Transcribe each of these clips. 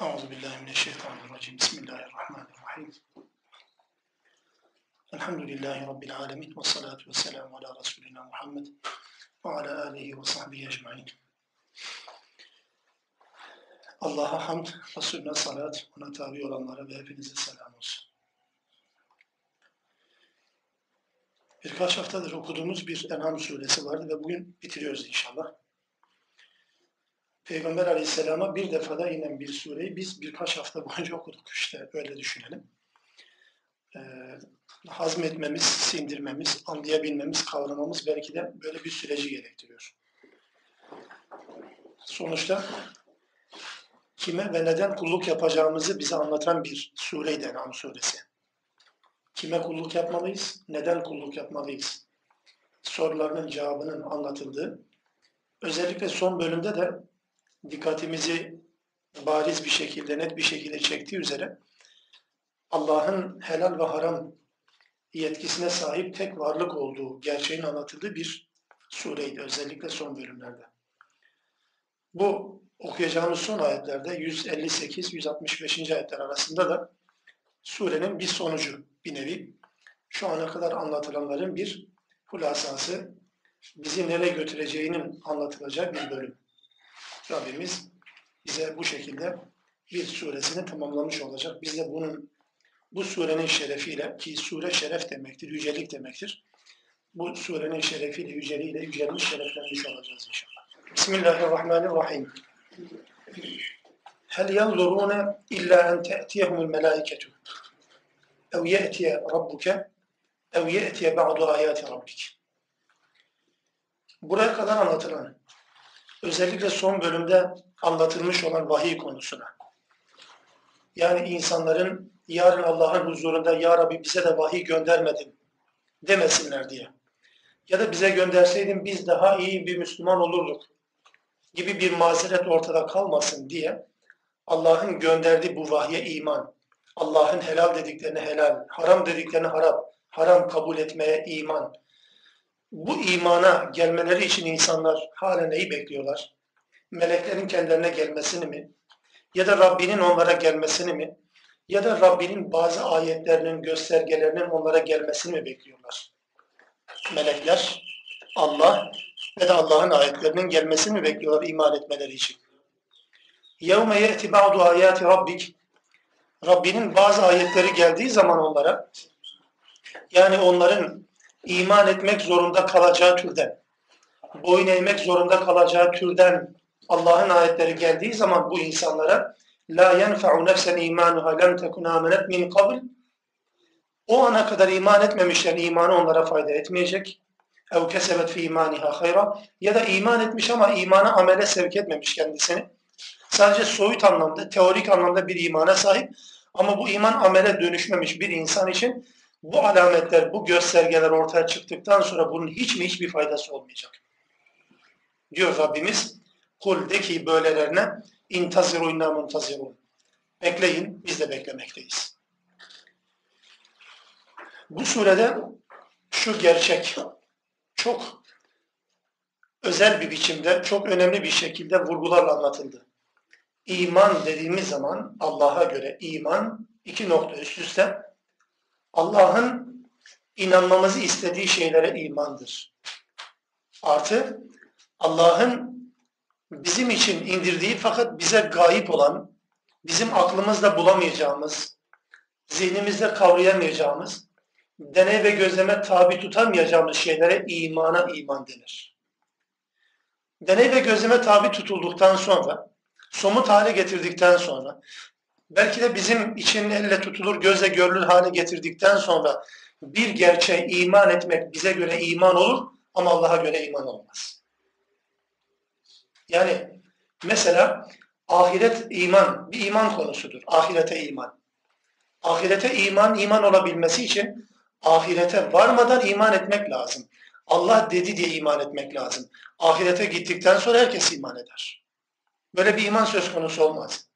Euzu billahi mineşşeytanirracim. Bismillahirrahmanirrahim. Elhamdülillahi rabbil alamin ve salatu vesselamü ala resulina Muhammed ve ala alihi ve sahbihi ecmaîn. Allah'a hamd, Resulüne salat, ona tabi olanlara ve hepinize selam olsun. Birkaç haftadır okuduğumuz bir En'am suresi vardı ve bugün bitiriyoruz inşallah. Peygamber aleyhisselama bir defada inen bir sureyi biz birkaç hafta boyunca okuduk işte öyle düşünelim. Ee, hazmetmemiz, sindirmemiz, anlayabilmemiz, kavramamız belki de böyle bir süreci gerektiriyor. Sonuçta kime ve neden kulluk yapacağımızı bize anlatan bir sureydi En'am suresi. Kime kulluk yapmalıyız, neden kulluk yapmalıyız? Sorularının cevabının anlatıldığı, özellikle son bölümde de dikkatimizi bariz bir şekilde, net bir şekilde çektiği üzere Allah'ın helal ve haram yetkisine sahip tek varlık olduğu gerçeğin anlatıldığı bir sureydi. Özellikle son bölümlerde. Bu okuyacağımız son ayetlerde 158-165. ayetler arasında da surenin bir sonucu bir nevi. Şu ana kadar anlatılanların bir hulasası, bizi nereye götüreceğinin anlatılacağı bir bölüm. Rabbimiz bize bu şekilde bir suresini tamamlamış olacak. Biz de bunun bu surenin şerefiyle ki sure şeref demektir, yücelik demektir. Bu surenin şerefiyle, yüceliğiyle yücelmiş, şereflenmiş olacağız inşallah. Bismillahirrahmanirrahim. Hel yanzurune illa en te'tiyehumul melâiketu ev ye'tiye rabbuke ev ye'tiye ba'du ayati rabbik. Buraya kadar anlatılan özellikle son bölümde anlatılmış olan vahiy konusuna. Yani insanların yarın Allah'ın huzurunda Ya Rabbi bize de vahiy göndermedin demesinler diye. Ya da bize gönderseydin biz daha iyi bir Müslüman olurduk gibi bir mazeret ortada kalmasın diye Allah'ın gönderdiği bu vahye iman, Allah'ın helal dediklerini helal, haram dediklerini haram, haram kabul etmeye iman, bu imana gelmeleri için insanlar hala neyi bekliyorlar? Meleklerin kendilerine gelmesini mi? Ya da Rabbinin onlara gelmesini mi? Ya da Rabbinin bazı ayetlerinin, göstergelerinin onlara gelmesini mi bekliyorlar? Melekler, Allah ve de Allah'ın ayetlerinin gelmesini mi bekliyorlar iman etmeleri için? يَوْمَ يَأْتِ بَعْضُ آيَاتِ رَبِّكِ Rabbinin bazı ayetleri geldiği zaman onlara, yani onların iman etmek zorunda kalacağı türden, boyun eğmek zorunda kalacağı türden Allah'ın ayetleri geldiği zaman bu insanlara la yenfa'u nefsen imanuha lem tekun amenet min kabl o ana kadar iman etmemişlerin imanı onlara fayda etmeyecek. Ev kesebet fi imaniha hayra ya da iman etmiş ama imana amele sevk etmemiş kendisini. Sadece soyut anlamda, teorik anlamda bir imana sahip ama bu iman amele dönüşmemiş bir insan için bu alametler, bu göstergeler ortaya çıktıktan sonra bunun hiç mi hiçbir faydası olmayacak. Diyor Rabbimiz, kul de ki böylelerine intaziru inna muntazirun. Bekleyin, biz de beklemekteyiz. Bu surede şu gerçek çok özel bir biçimde, çok önemli bir şekilde vurgularla anlatıldı. İman dediğimiz zaman Allah'a göre iman iki nokta üst üste Allah'ın inanmamızı istediği şeylere imandır. Artı Allah'ın bizim için indirdiği fakat bize gayip olan, bizim aklımızda bulamayacağımız, zihnimizde kavrayamayacağımız, deney ve gözleme tabi tutamayacağımız şeylere imana iman denir. Deney ve gözleme tabi tutulduktan sonra, somut hale getirdikten sonra, belki de bizim için elle tutulur, gözle görülür hale getirdikten sonra bir gerçeğe iman etmek bize göre iman olur ama Allah'a göre iman olmaz. Yani mesela ahiret iman bir iman konusudur. Ahirete iman. Ahirete iman, iman olabilmesi için ahirete varmadan iman etmek lazım. Allah dedi diye iman etmek lazım. Ahirete gittikten sonra herkes iman eder. Böyle bir iman söz konusu olmaz.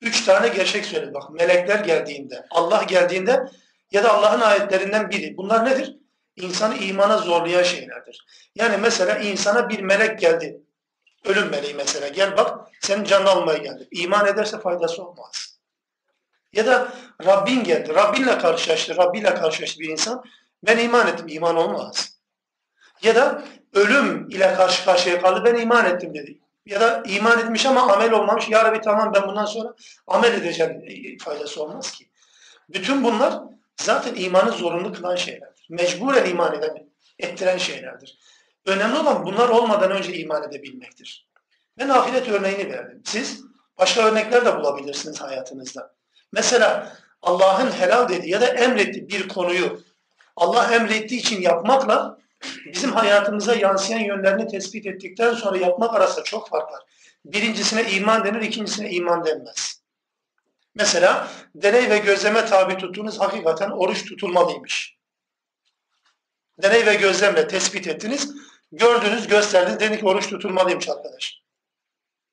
Üç tane gerçek söyledi bak. Melekler geldiğinde, Allah geldiğinde ya da Allah'ın ayetlerinden biri. Bunlar nedir? İnsanı imana zorlayan şeylerdir. Yani mesela insana bir melek geldi. Ölüm meleği mesela. Gel bak senin canını almaya geldi. İman ederse faydası olmaz. Ya da Rabbin geldi. Rabbinle karşılaştı. Rabbiyle karşılaştı bir insan. Ben iman ettim. İman olmaz. Ya da ölüm ile karşı karşıya kaldı. Ben iman ettim dedi. Ya da iman etmiş ama amel olmamış. Ya Rabbi tamam ben bundan sonra amel edeceğim. E, faydası olmaz ki. Bütün bunlar zaten imanı zorunlu kılan şeylerdir. Mecburen iman eden, ettiren şeylerdir. Önemli olan bunlar olmadan önce iman edebilmektir. Ben ahiret örneğini verdim. Siz başka örnekler de bulabilirsiniz hayatınızda. Mesela Allah'ın helal dediği ya da emrettiği bir konuyu Allah emrettiği için yapmakla bizim hayatımıza yansıyan yönlerini tespit ettikten sonra yapmak arasında çok fark var. Birincisine iman denir, ikincisine iman denmez. Mesela deney ve gözleme tabi tuttuğunuz hakikaten oruç tutulmalıymış. Deney ve gözlemle tespit ettiniz, gördünüz, gösterdiniz, dedik oruç tutulmalıymış arkadaş.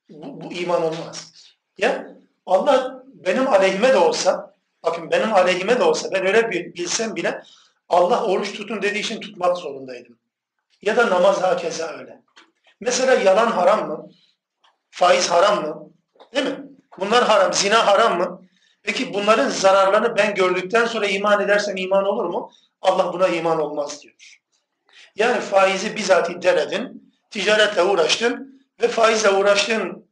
Bu, bu iman olmaz. Ya Allah benim aleyhime de olsa, bakın benim aleyhime de olsa, ben öyle bilsem bile Allah oruç tutun dediği için tutmak zorundaydım. Ya da namaz hakeza öyle. Mesela yalan haram mı? Faiz haram mı? Değil mi? Bunlar haram. Zina haram mı? Peki bunların zararlarını ben gördükten sonra iman edersem iman olur mu? Allah buna iman olmaz diyor. Yani faizi bizatihi denedin, ticaretle uğraştın ve faizle uğraştığın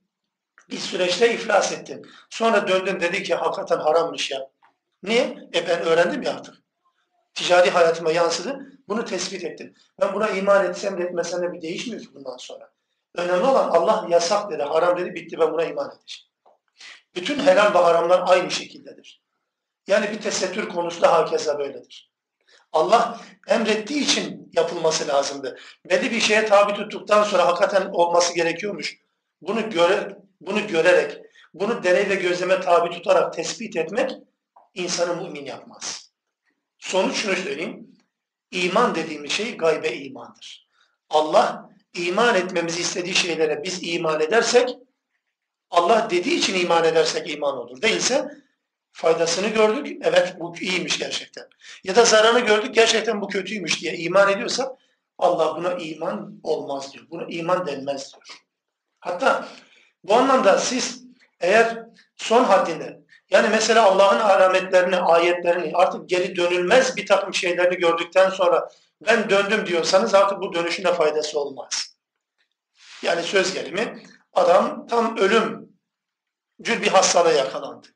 bir süreçte iflas ettin. Sonra döndün dedi ki hakikaten harammış ya. Niye? E ben öğrendim ya artık. Ticari hayatıma yansıdı. Bunu tespit ettim. Ben buna iman etsem de etmesem de bir değişmiyor ki bundan sonra. Önemli olan Allah yasak dedi, haram dedi, bitti ben buna iman edeceğim. Bütün helal ve haramlar aynı şekildedir. Yani bir tesettür konusu da hakeza böyledir. Allah emrettiği için yapılması lazımdı. Belli bir şeye tabi tuttuktan sonra hakikaten olması gerekiyormuş. Bunu göre, bunu görerek, bunu deney ve gözleme tabi tutarak tespit etmek insanı mümin yapmaz. Sonuç şunu söyleyeyim. İman dediğimiz şey gaybe imandır. Allah iman etmemizi istediği şeylere biz iman edersek, Allah dediği için iman edersek iman olur. Değilse faydasını gördük, evet bu iyiymiş gerçekten. Ya da zararını gördük, gerçekten bu kötüymüş diye iman ediyorsa Allah buna iman olmaz diyor. Buna iman denmez diyor. Hatta bu anlamda siz eğer son haddinde yani mesela Allah'ın alametlerini, ayetlerini artık geri dönülmez bir takım şeylerini gördükten sonra ben döndüm diyorsanız artık bu dönüşüne faydası olmaz. Yani söz gelimi adam tam ölümcül bir hastalığa yakalandı.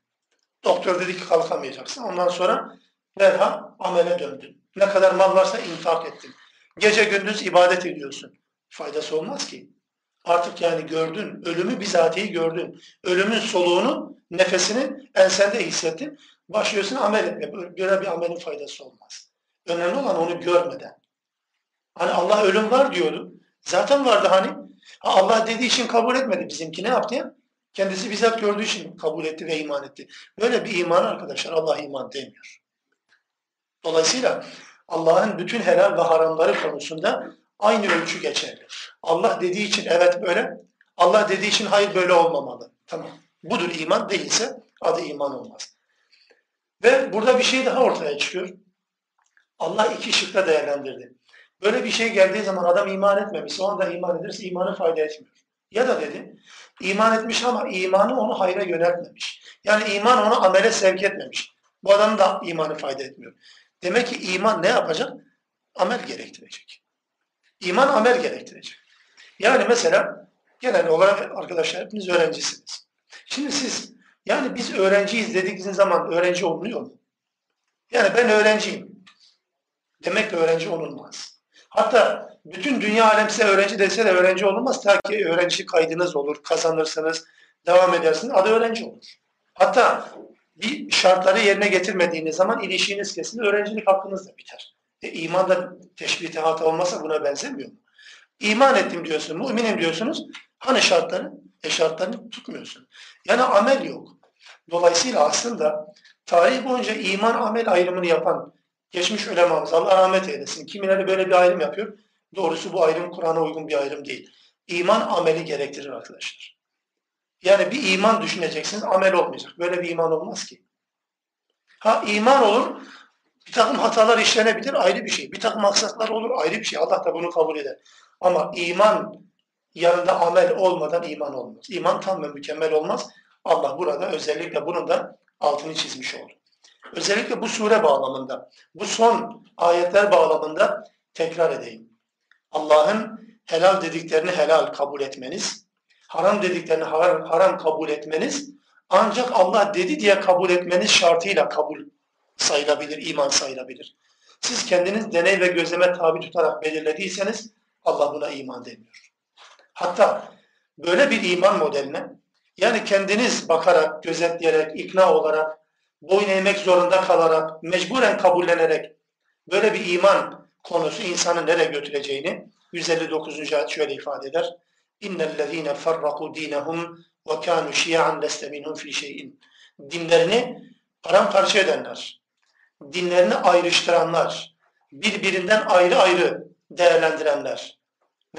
Doktor dedi ki kalkamayacaksın. Ondan sonra derhal amele döndün. Ne kadar mal varsa infak ettin. Gece gündüz ibadet ediyorsun. Faydası olmaz ki. Artık yani gördün, ölümü bizatihi gördün. Ölümün soluğunu, nefesini ensende hissettin. Başlıyorsun amel etme. Böyle bir amelin faydası olmaz. Önemli olan onu görmeden. Hani Allah ölüm var diyordu. Zaten vardı hani. Allah dediği için kabul etmedi bizimki. Ne yaptı ya? Kendisi bizzat gördüğü için kabul etti ve iman etti. Böyle bir iman arkadaşlar Allah iman demiyor. Dolayısıyla Allah'ın bütün helal ve haramları konusunda aynı ölçü geçerli. Allah dediği için evet böyle, Allah dediği için hayır böyle olmamalı. Tamam. Budur iman değilse adı iman olmaz. Ve burada bir şey daha ortaya çıkıyor. Allah iki şıkta değerlendirdi. Böyle bir şey geldiği zaman adam iman etmemişse o anda iman ederse imanı fayda etmiyor. Ya da dedi, iman etmiş ama imanı onu hayra yöneltmemiş. Yani iman onu amele sevk etmemiş. Bu adam da imanı fayda etmiyor. Demek ki iman ne yapacak? Amel gerektirecek. İman amel gerektirecek. Yani mesela genel olarak arkadaşlar hepiniz öğrencisiniz. Şimdi siz yani biz öğrenciyiz dediğiniz zaman öğrenci olunuyor mu? Yani ben öğrenciyim. Demek öğrenci olunmaz. Hatta bütün dünya alem size öğrenci dese de öğrenci olunmaz. Ta ki öğrenci kaydınız olur, kazanırsınız, devam edersiniz. Adı öğrenci olur. Hatta bir şartları yerine getirmediğiniz zaman ilişkiniz kesilir, öğrencilik hakkınız da biter. E, iman da teşbih hata olmasa buna benzemiyor mu? İman ettim diyorsun, müminim diyorsunuz. Hani şartları? E şartlarını tutmuyorsun. Yani amel yok. Dolayısıyla aslında tarih boyunca iman amel ayrımını yapan geçmiş ulemamız Allah rahmet eylesin. Kimileri böyle bir ayrım yapıyor. Doğrusu bu ayrım Kur'an'a uygun bir ayrım değil. İman ameli gerektirir arkadaşlar. Yani bir iman düşüneceksiniz, amel olmayacak. Böyle bir iman olmaz ki. Ha iman olur, bir takım hatalar işlenebilir ayrı bir şey. Bir takım aksaklar olur ayrı bir şey. Allah da bunu kabul eder. Ama iman yanında amel olmadan iman olmaz. İman tam ve mükemmel olmaz. Allah burada özellikle bunun da altını çizmiş oldu. Özellikle bu sure bağlamında, bu son ayetler bağlamında tekrar edeyim. Allah'ın helal dediklerini helal kabul etmeniz, haram dediklerini haram, haram kabul etmeniz ancak Allah dedi diye kabul etmeniz şartıyla kabul sayılabilir, iman sayılabilir. Siz kendiniz deney ve gözleme tabi tutarak belirlediyseniz Allah buna iman demiyor. Hatta böyle bir iman modeline yani kendiniz bakarak, gözetleyerek, ikna olarak, boyun eğmek zorunda kalarak, mecburen kabullenerek böyle bir iman konusu insanı nereye götüreceğini 159. ayet şöyle ifade eder. İnnellezîne ferraku dînehum ve kânû şiyan leste minhum fî şeyin. Dinlerini paramparça edenler, dinlerini ayrıştıranlar, birbirinden ayrı ayrı değerlendirenler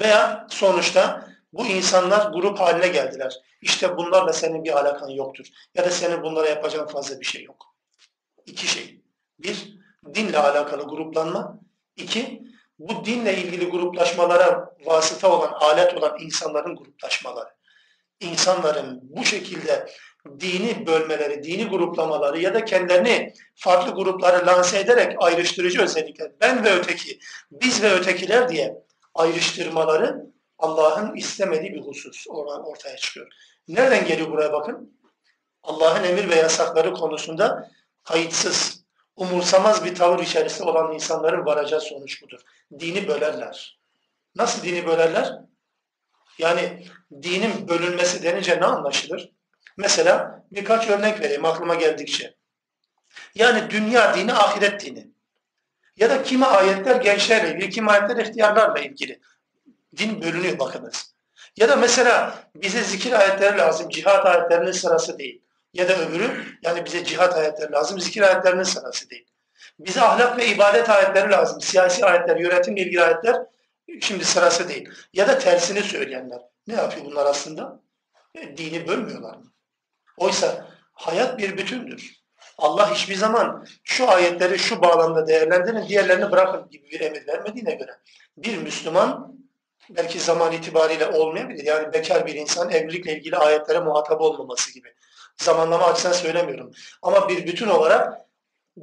veya sonuçta bu insanlar grup haline geldiler. İşte bunlarla senin bir alakan yoktur. Ya da senin bunlara yapacağın fazla bir şey yok. İki şey. Bir, dinle alakalı gruplanma. İki, bu dinle ilgili gruplaşmalara vasıta olan, alet olan insanların gruplaşmaları. İnsanların bu şekilde dini bölmeleri, dini gruplamaları ya da kendilerini farklı grupları lanse ederek ayrıştırıcı özellikler, ben ve öteki, biz ve ötekiler diye ayrıştırmaları Allah'ın istemediği bir husus ortaya çıkıyor. Nereden geliyor buraya bakın? Allah'ın emir ve yasakları konusunda kayıtsız, umursamaz bir tavır içerisinde olan insanların varacağı sonuç budur. Dini bölerler. Nasıl dini bölerler? Yani dinin bölünmesi denince ne anlaşılır? Mesela birkaç örnek vereyim aklıma geldikçe. Yani dünya dini, ahiret dini. Ya da kimi ayetler gençlerle ilgili, kimi ayetler ihtiyarlarla ilgili. Din bölünüyor bakınız. Ya da mesela bize zikir ayetleri lazım, cihat ayetlerinin sırası değil. Ya da öbürü, yani bize cihat ayetleri lazım, zikir ayetlerinin sırası değil. Bize ahlak ve ibadet ayetleri lazım, siyasi ayetler, yönetimle ilgili ayetler şimdi sırası değil. Ya da tersini söyleyenler. Ne yapıyor bunlar aslında? E, dini bölmüyorlar mı? Oysa hayat bir bütündür. Allah hiçbir zaman şu ayetleri şu bağlamda değerlendirin, diğerlerini bırakın gibi bir emir vermediğine göre bir Müslüman belki zaman itibariyle olmayabilir. Yani bekar bir insan evlilikle ilgili ayetlere muhatap olmaması gibi. Zamanlama açısından söylemiyorum. Ama bir bütün olarak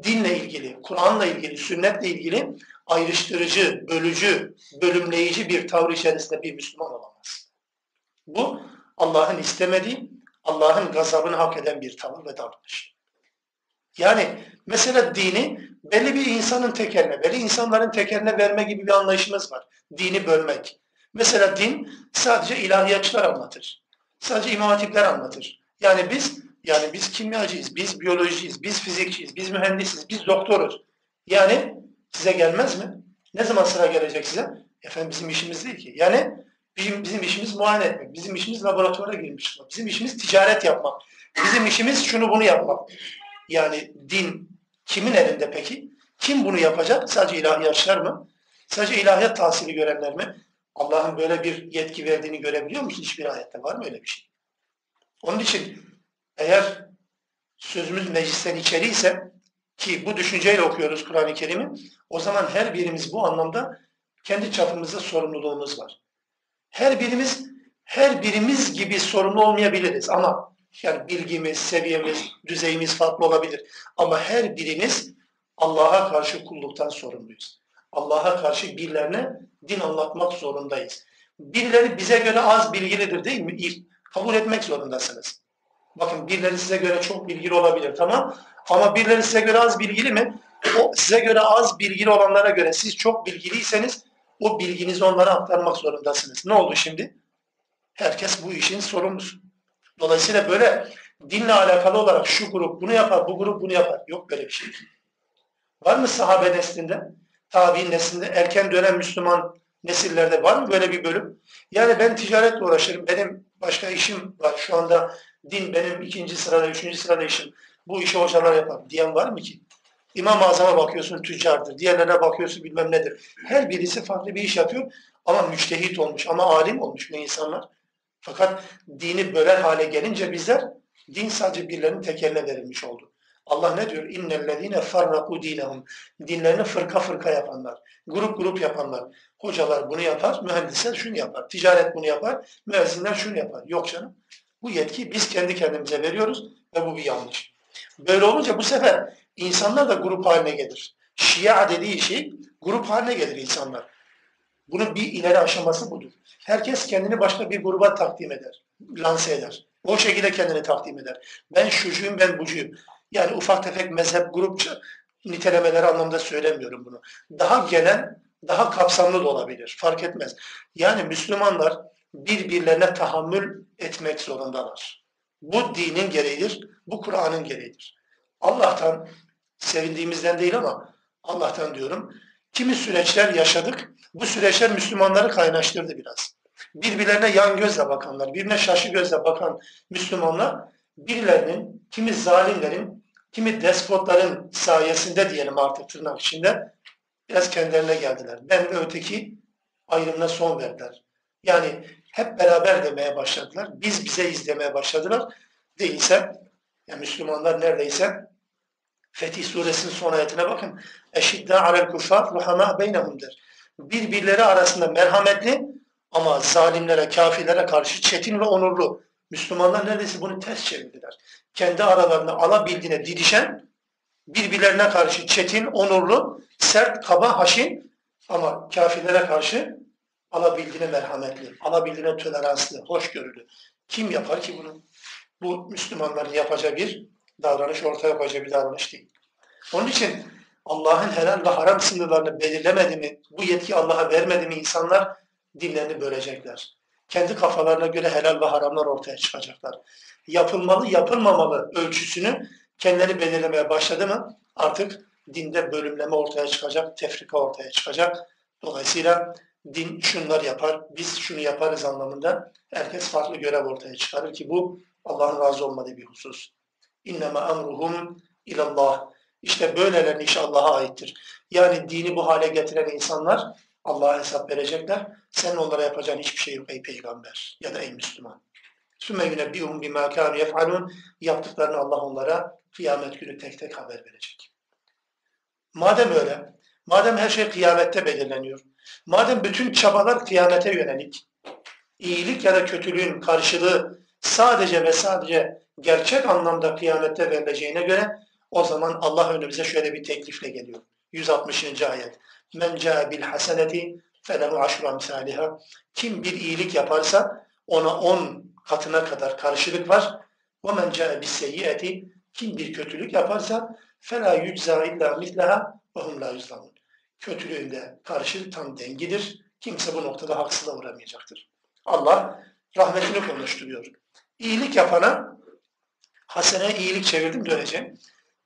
dinle ilgili, Kur'an'la ilgili, sünnetle ilgili ayrıştırıcı, bölücü, bölümleyici bir tavır içerisinde bir Müslüman olamaz. Bu Allah'ın istemediği, Allah'ın gazabını hak eden bir tavır ve davranış. Yani mesela dini belli bir insanın tekerine, belli insanların tekerine verme gibi bir anlayışımız var. Dini bölmek. Mesela din sadece ilahiyatçılar anlatır. Sadece imam hatipler anlatır. Yani biz yani biz kimyacıyız, biz biyolojiciyiz, biz fizikçiyiz, biz mühendisiz, biz doktoruz. Yani size gelmez mi? Ne zaman sıra gelecek size? Efendim bizim işimiz değil ki. Yani bizim, bizim işimiz muayene etmek, bizim işimiz laboratuvara girmiş çıkmak, bizim işimiz ticaret yapmak, bizim işimiz şunu bunu yapmak. Yani din kimin elinde peki? Kim bunu yapacak? Sadece ilahiyatçılar mı? Sadece ilahiyat tahsili görenler mi? Allah'ın böyle bir yetki verdiğini görebiliyor musun? Hiçbir ayette var mı öyle bir şey? Onun için eğer sözümüz meclisten içeri ise ki bu düşünceyle okuyoruz Kur'an-ı Kerim'i o zaman her birimiz bu anlamda kendi çapımızda sorumluluğumuz var. Her birimiz her birimiz gibi sorumlu olmayabiliriz ama yani bilgimiz, seviyemiz, düzeyimiz farklı olabilir. Ama her birimiz Allah'a karşı kulluktan sorumluyuz. Allah'a karşı birilerine din anlatmak zorundayız. Birileri bize göre az bilgilidir değil mi? Kabul etmek zorundasınız. Bakın birileri size göre çok bilgili olabilir tamam. Ama birileri size göre az bilgili mi? O size göre az bilgili olanlara göre siz çok bilgiliyseniz o bilginizi onlara aktarmak zorundasınız. Ne oldu şimdi? Herkes bu işin sorumlusu. Dolayısıyla böyle dinle alakalı olarak şu grup bunu yapar, bu grup bunu yapar. Yok böyle bir şey. Var mı sahabe neslinde? Tabi'in neslinde, erken dönem Müslüman nesillerde var mı böyle bir bölüm? Yani ben ticaretle uğraşırım, benim başka işim var. Şu anda din benim ikinci sırada, üçüncü sırada işim. Bu işi hocalar yapar diyen var mı ki? İmam-ı Azam'a bakıyorsun tüccardır, diğerlerine bakıyorsun bilmem nedir. Her birisi farklı bir iş yapıyor ama müçtehit olmuş, ama alim olmuş bu insanlar. Fakat dini böler hale gelince bizler din sadece birilerinin tekeline verilmiş oldu. Allah ne diyor? İnnellezine farraku dinehum. Dinlerini fırka fırka yapanlar, grup grup yapanlar. Hocalar bunu yapar, mühendisler şunu yapar, ticaret bunu yapar, müezzinler şunu yapar. Yok canım. Bu yetkiyi biz kendi kendimize veriyoruz ve bu bir yanlış. Böyle olunca bu sefer insanlar da grup haline gelir. Şia dediği şey grup haline gelir insanlar. Bunun bir ileri aşaması budur. Herkes kendini başka bir gruba takdim eder, lanse eder. O şekilde kendini takdim eder. Ben şucuyum, ben bucuyum. Yani ufak tefek mezhep, grup nitelemeleri anlamda söylemiyorum bunu. Daha genel, daha kapsamlı da olabilir. Fark etmez. Yani Müslümanlar birbirlerine tahammül etmek zorundalar. Bu dinin gereğidir, bu Kur'an'ın gereğidir. Allah'tan, sevindiğimizden değil ama Allah'tan diyorum, kimi süreçler yaşadık, bu süreçler Müslümanları kaynaştırdı biraz. Birbirlerine yan gözle bakanlar, birine şaşı gözle bakan Müslümanlar, birilerinin, kimi zalimlerin, kimi despotların sayesinde diyelim artık tırnak içinde, biraz kendilerine geldiler. Ben ve öteki ayrımına son verdiler. Yani hep beraber demeye başladılar. Biz bize izlemeye başladılar. Değilse, yani Müslümanlar neredeyse Fetih suresinin son ayetine bakın. Eşidda alel kufar ruhama beynehum der. Birbirleri arasında merhametli ama zalimlere, kafirlere karşı çetin ve onurlu. Müslümanlar neredeyse bunu ters çevirdiler. Kendi aralarında alabildiğine didişen, birbirlerine karşı çetin, onurlu, sert, kaba, haşin ama kafirlere karşı alabildiğine merhametli, alabildiğine toleranslı, hoşgörülü. Kim yapar ki bunu? Bu Müslümanların yapacağı bir davranış, ortaya koyacağı bir davranış değil. Onun için Allah'ın helal ve haram sınırlarını belirlemedi mi, bu yetki Allah'a vermedi mi insanlar dinlerini bölecekler. Kendi kafalarına göre helal ve haramlar ortaya çıkacaklar. Yapılmalı, yapılmamalı ölçüsünü kendileri belirlemeye başladı mı artık dinde bölümleme ortaya çıkacak, tefrika ortaya çıkacak. Dolayısıyla din şunlar yapar, biz şunu yaparız anlamında herkes farklı görev ortaya çıkarır ki bu Allah'ın razı olmadığı bir husus. İnneme emruhum ilallah. İşte böylelerin işi Allah'a aittir. Yani dini bu hale getiren insanlar Allah'a hesap verecekler. Sen onlara yapacağın hiçbir şey yok ey peygamber ya da ey Müslüman. Sümme yunebbihum bima kânu yef'alûn. Yaptıklarını Allah onlara kıyamet günü tek tek haber verecek. Madem öyle, madem her şey kıyamette belirleniyor, madem bütün çabalar kıyamete yönelik, iyilik ya da kötülüğün karşılığı sadece ve sadece gerçek anlamda kıyamette verileceğine göre o zaman Allah önümüze şöyle bir teklifle geliyor. 160. ayet. Men ca'a bil haseneti felehu aşru amsaliha. Kim bir iyilik yaparsa ona on katına kadar karşılık var. Ve men ca'a bis seyyiyeti kim bir kötülük yaparsa fela yücza illa mitleha ve hum la yuzlamun. Kötülüğünde karşılık tam dengidir. Kimse bu noktada haksızlığa uğramayacaktır. Allah rahmetini konuşturuyor. İyilik yapana hasene iyilik çevirdim döneceğim.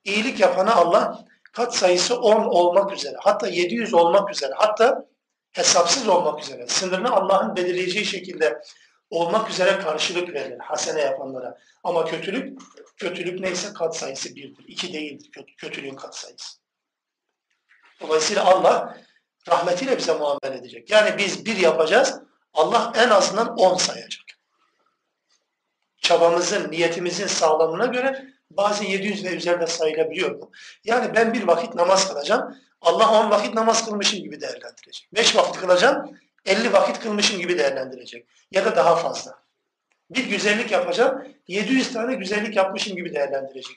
İyilik yapana Allah kat sayısı 10 olmak üzere, hatta 700 olmak üzere, hatta hesapsız olmak üzere, sınırını Allah'ın belirleyeceği şekilde olmak üzere karşılık verilir hasene yapanlara. Ama kötülük, kötülük neyse kat sayısı birdir. iki değildir kötülüğün kat sayısı. Dolayısıyla Allah rahmetiyle bize muamele edecek. Yani biz bir yapacağız, Allah en azından on sayacak. Çabamızın, niyetimizin sağlamına göre bazen 700 ve üzerinde sayılabiliyor bu. Yani ben bir vakit namaz kılacağım. Allah 10 vakit namaz kılmışım gibi değerlendirecek. 5 vakit kılacağım. 50 vakit kılmışım gibi değerlendirecek. Ya da daha fazla. Bir güzellik yapacağım. 700 tane güzellik yapmışım gibi değerlendirecek.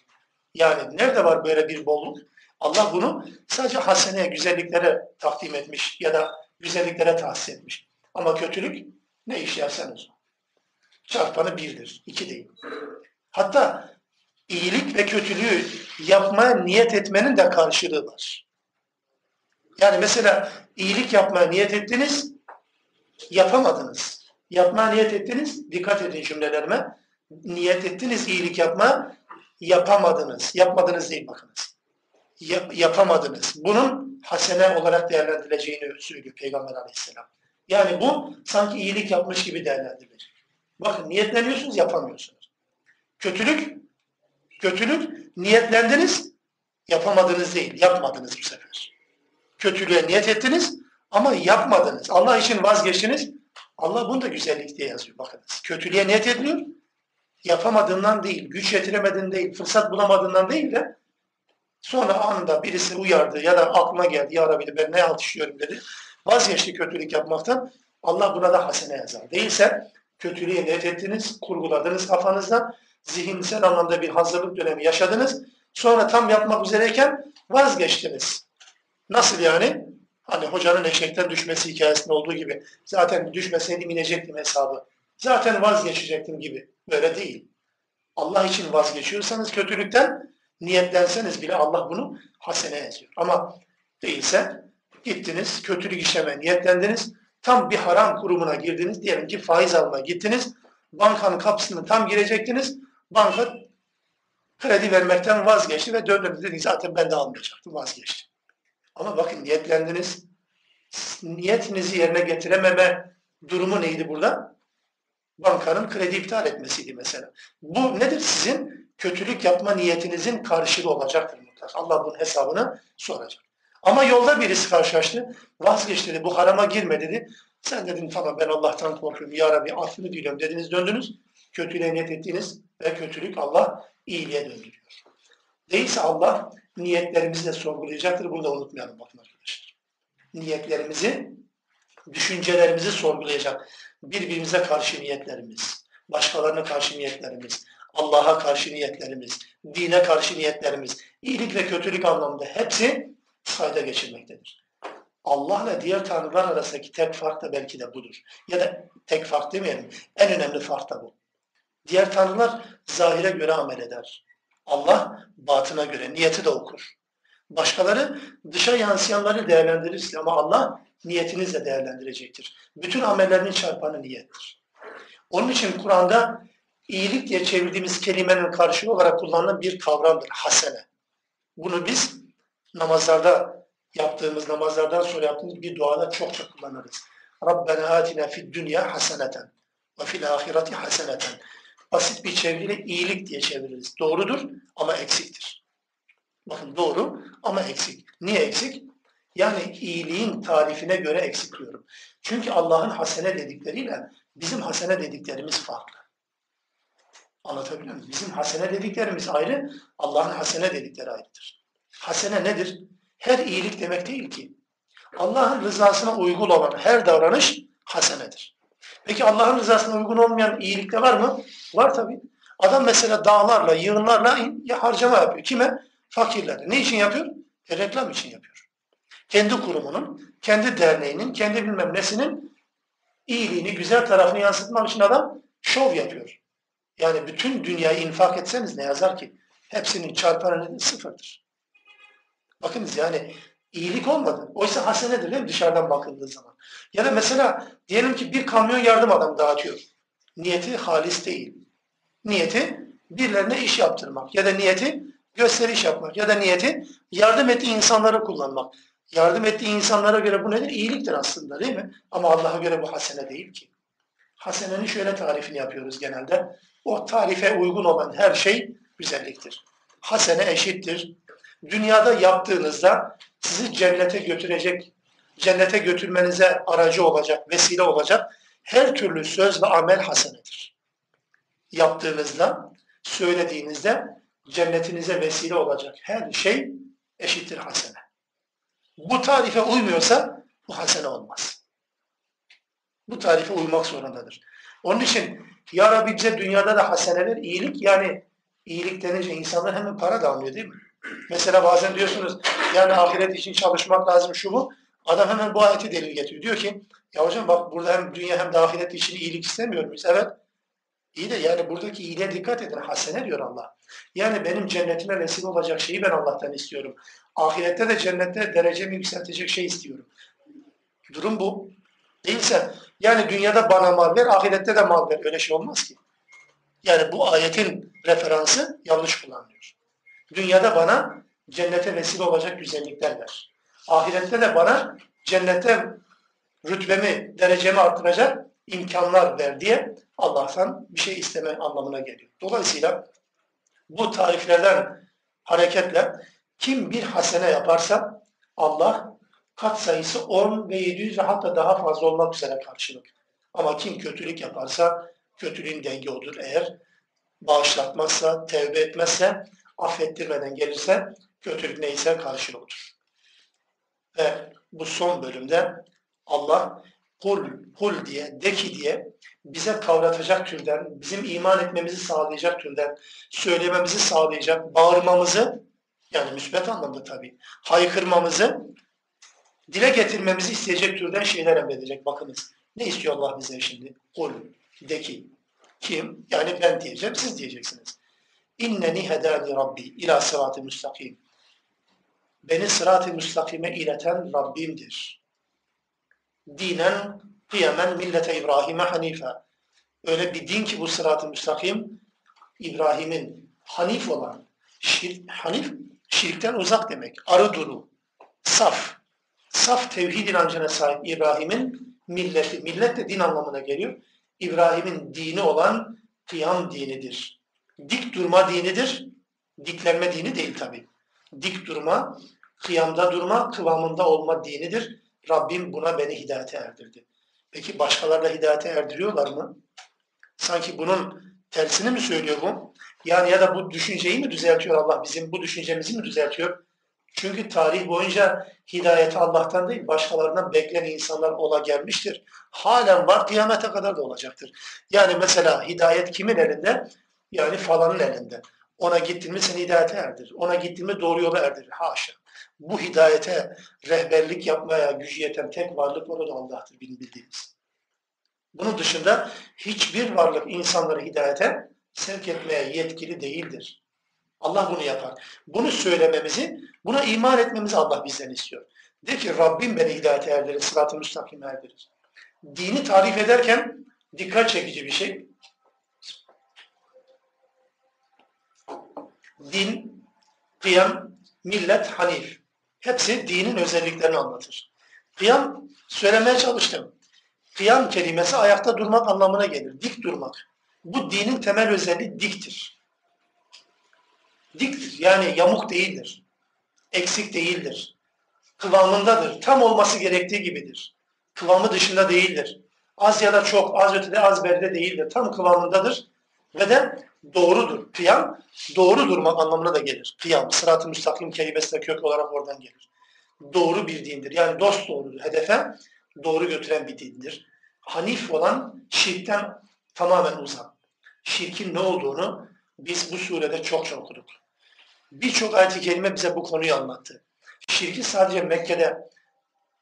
Yani nerede var böyle bir bolluk? Allah bunu sadece haseneye, güzelliklere takdim etmiş ya da güzelliklere tahsis etmiş. Ama kötülük ne iş yapsanız çarpanı birdir, iki değil. Hatta iyilik ve kötülüğü yapmaya niyet etmenin de karşılığı var. Yani mesela iyilik yapmaya niyet ettiniz, yapamadınız. Yapmaya niyet ettiniz, dikkat edin cümlelerime. Niyet ettiniz iyilik yapma, yapamadınız. Yapmadınız değil bakınız. Yap, yapamadınız. Bunun hasene olarak değerlendirileceğini söylüyor Peygamber aleyhisselam. Yani bu sanki iyilik yapmış gibi değerlendirilecek. Bakın niyetleniyorsunuz, yapamıyorsunuz. Kötülük Kötülük niyetlendiniz, yapamadınız değil, yapmadınız bu sefer. Kötülüğe niyet ettiniz ama yapmadınız. Allah için vazgeçtiniz. Allah bunu da güzellik diye yazıyor bakınız. Kötülüğe niyet ediliyor. Yapamadığından değil, güç yetiremediğinden değil, fırsat bulamadığından değil de Sonra anında birisi uyardı ya da aklına geldi ya Rabbi ben ne yanlış işliyorum dedi. Vazgeçti kötülük yapmaktan. Allah buna da hasene yazar. Değilse kötülüğe niyet ettiniz, kurguladınız kafanızda. Zihinsel anlamda bir hazırlık dönemi yaşadınız. Sonra tam yapmak üzereyken vazgeçtiniz. Nasıl yani? Hani hocanın eşekten düşmesi hikayesinde olduğu gibi. Zaten düşmeseydim inecektim hesabı. Zaten vazgeçecektim gibi. Böyle değil. Allah için vazgeçiyorsanız kötülükten niyetlenseniz bile Allah bunu hasene yazıyor. Ama değilse gittiniz, kötülük işleme niyetlendiniz, tam bir haram kurumuna girdiniz, diyelim ki faiz almaya gittiniz, bankanın kapısını tam girecektiniz, banka kredi vermekten vazgeçti ve döndünüz dediniz zaten ben de almayacaktım, vazgeçtim. Ama bakın niyetlendiniz, niyetinizi yerine getirememe durumu neydi burada? Bankanın kredi iptal etmesiydi mesela. Bu nedir sizin? Kötülük yapma niyetinizin karşılığı olacaktır mutlaka. Allah bunun hesabını soracak. Ama yolda birisi karşılaştı. Vazgeç dedi. Bu harama girme dedi. Sen dedin tamam ben Allah'tan korkuyorum. Ya Rabbi affını diliyorum dediniz döndünüz. Kötülüğe niyet ettiğiniz ve kötülük Allah iyiliğe döndürüyor. Değilse Allah niyetlerimizi de sorgulayacaktır. Bunu da unutmayalım bakın arkadaşlar. Niyetlerimizi, düşüncelerimizi sorgulayacak. Birbirimize karşı niyetlerimiz, başkalarına karşı niyetlerimiz, Allah'a karşı niyetlerimiz, dine karşı niyetlerimiz, iyilik ve kötülük anlamında hepsi sayda geçirmektedir. Allah ve diğer tanrılar arasındaki tek fark da belki de budur. Ya da tek fark demeyelim, en önemli fark da bu. Diğer tanrılar zahire göre amel eder. Allah batına göre niyeti de okur. Başkaları dışa yansıyanları değerlendirirse ama Allah niyetinizi de değerlendirecektir. Bütün amellerinin çarpanı niyettir. Onun için Kur'an'da iyilik diye çevirdiğimiz kelimenin karşılığı olarak kullanılan bir kavramdır. Hasene. Bunu biz namazlarda yaptığımız, namazlardan sonra yaptığımız bir duada çokça kullanırız. Rabbena atina fid dünya haseneten ve fil ahireti haseneten. Basit bir çeviriyle iyilik diye çeviririz. Doğrudur ama eksiktir. Bakın doğru ama eksik. Niye eksik? Yani iyiliğin tarifine göre eksik diyorum. Çünkü Allah'ın hasene dedikleriyle bizim hasene dediklerimiz farklı. Anlatabiliyor muyum? Bizim hasene dediklerimiz ayrı, Allah'ın hasene dedikleri ayrıdır. Hasene nedir? Her iyilik demek değil ki. Allah'ın rızasına uygun olan her davranış hasenedir. Peki Allah'ın rızasına uygun olmayan iyilik de var mı? Var tabii. Adam mesela dağlarla, yığınlarla harcama yapıyor. Kime? Fakirlere. Ne için yapıyor? E, reklam için yapıyor. Kendi kurumunun, kendi derneğinin, kendi bilmem nesinin iyiliğini, güzel tarafını yansıtmak için adam şov yapıyor. Yani bütün dünyayı infak etseniz ne yazar ki? Hepsinin çarpanı sıfırdır. Bakınız yani iyilik olmadı. Oysa hasenedir değil mi dışarıdan bakıldığı zaman? Ya da mesela diyelim ki bir kamyon yardım adam dağıtıyor. Niyeti halis değil. Niyeti birilerine iş yaptırmak ya da niyeti gösteriş yapmak ya da niyeti yardım ettiği insanları kullanmak. Yardım ettiği insanlara göre bu nedir? İyiliktir aslında değil mi? Ama Allah'a göre bu hasene değil ki. Hasenenin şöyle tarifini yapıyoruz genelde. O tarife uygun olan her şey güzelliktir. Hasene eşittir. Dünyada yaptığınızda sizi cennete götürecek, cennete götürmenize aracı olacak, vesile olacak her türlü söz ve amel hasenedir. Yaptığınızda, söylediğinizde cennetinize vesile olacak her şey eşittir hasene. Bu tarife uymuyorsa bu hasene olmaz. Bu tarife uymak zorundadır. Onun için ya Rabbi bize dünyada da haseneler, iyilik yani iyilik denince insanlar hemen para da almıyor değil mi? Mesela bazen diyorsunuz yani ahiret için çalışmak lazım şu bu. Adam hemen bu ayeti delil getiriyor. Diyor ki ya hocam bak burada hem dünya hem de ahiret için iyilik istemiyor muyuz? Evet. İyi de yani buradaki iyiliğe dikkat edin. Hasene diyor Allah. Yani benim cennetime vesile olacak şeyi ben Allah'tan istiyorum. Ahirette de cennette derecemi yükseltecek şey istiyorum. Durum bu. Değilse yani dünyada bana mal ver, ahirette de mal ver. Öyle şey olmaz ki. Yani bu ayetin referansı yanlış kullanılıyor. Dünyada bana cennete vesile olacak güzellikler ver. Ahirette de bana cennete rütbemi, derecemi artıracak imkanlar ver diye Allah'tan bir şey isteme anlamına geliyor. Dolayısıyla bu tariflerden hareketle kim bir hasene yaparsa Allah kat sayısı 10 ve 700 ve hatta daha fazla olmak üzere karşılık. Ama kim kötülük yaparsa kötülüğün dengi odur. Eğer bağışlatmazsa, tevbe etmezse, affettirmeden gelirse kötülük neyse karşılığıdır. Ve bu son bölümde Allah kul, kul diye, deki diye bize kavratacak türden, bizim iman etmemizi sağlayacak türden, söylememizi sağlayacak, bağırmamızı, yani müsbet anlamda tabii, haykırmamızı, dile getirmemizi isteyecek türden şeyler emredecek. Bakınız, ne istiyor Allah bize şimdi? Kul, de ki, kim? Yani ben diyeceğim, siz diyeceksiniz. İnneni hedani Rabbi ila sıratı müstakim. Beni sırat-ı müstakime ileten Rabbimdir. Dinen kıyamen millete İbrahim'e hanife. Öyle bir din ki bu sırat-ı müstakim İbrahim'in hanif olan, şir, hanif şirkten uzak demek. Arı duru, saf. Saf tevhid inancına sahip İbrahim'in milleti, millet de din anlamına geliyor. İbrahim'in dini olan kıyam dinidir. Dik durma dinidir. Diklenme dini değil tabi. Dik durma, kıyamda durma, kıvamında olma dinidir. Rabbim buna beni hidayete erdirdi. Peki başkaları da hidayete erdiriyorlar mı? Sanki bunun tersini mi söylüyor bu? Yani ya da bu düşünceyi mi düzeltiyor Allah bizim bu düşüncemizi mi düzeltiyor? Çünkü tarih boyunca hidayeti Allah'tan değil başkalarından beklenen insanlar ola gelmiştir. Halen var kıyamete kadar da olacaktır. Yani mesela hidayet kimin elinde? Yani falanın elinde. Ona gittin mi seni hidayete erdirir. Ona gittin mi doğru yola erdirir. Haşa. Bu hidayete rehberlik yapmaya gücü yeten tek varlık o da Allah'tır bildiğimiz. Bunun dışında hiçbir varlık insanları hidayete sevk etmeye yetkili değildir. Allah bunu yapar. Bunu söylememizi, buna iman etmemizi Allah bizden istiyor. De ki Rabbim beni hidayete erdirir, sırat-ı müstakim erdirir. Dini tarif ederken dikkat çekici bir şey. Din, kıyam, millet, hanif. Hepsi dinin özelliklerini anlatır. Kıyam söylemeye çalıştım. Kıyam kelimesi ayakta durmak anlamına gelir. Dik durmak. Bu dinin temel özelliği diktir. Diktir. Yani yamuk değildir. Eksik değildir. Kıvamındadır. Tam olması gerektiği gibidir. Kıvamı dışında değildir. Az ya da çok, az ötede az beride değildir. Tam kıvamındadır ve de doğrudur. Kıyam doğru durmak anlamına da gelir. Kıyam, sırat-ı müstakim kelimesi de kök olarak oradan gelir. Doğru bir dindir. Yani dost doğrudur. Hedefe doğru götüren bir dindir. Hanif olan şirkten tamamen uzak. Şirkin ne olduğunu biz bu surede çok çok okuduk. Birçok ayet-i kerime bize bu konuyu anlattı. Şirki sadece Mekke'de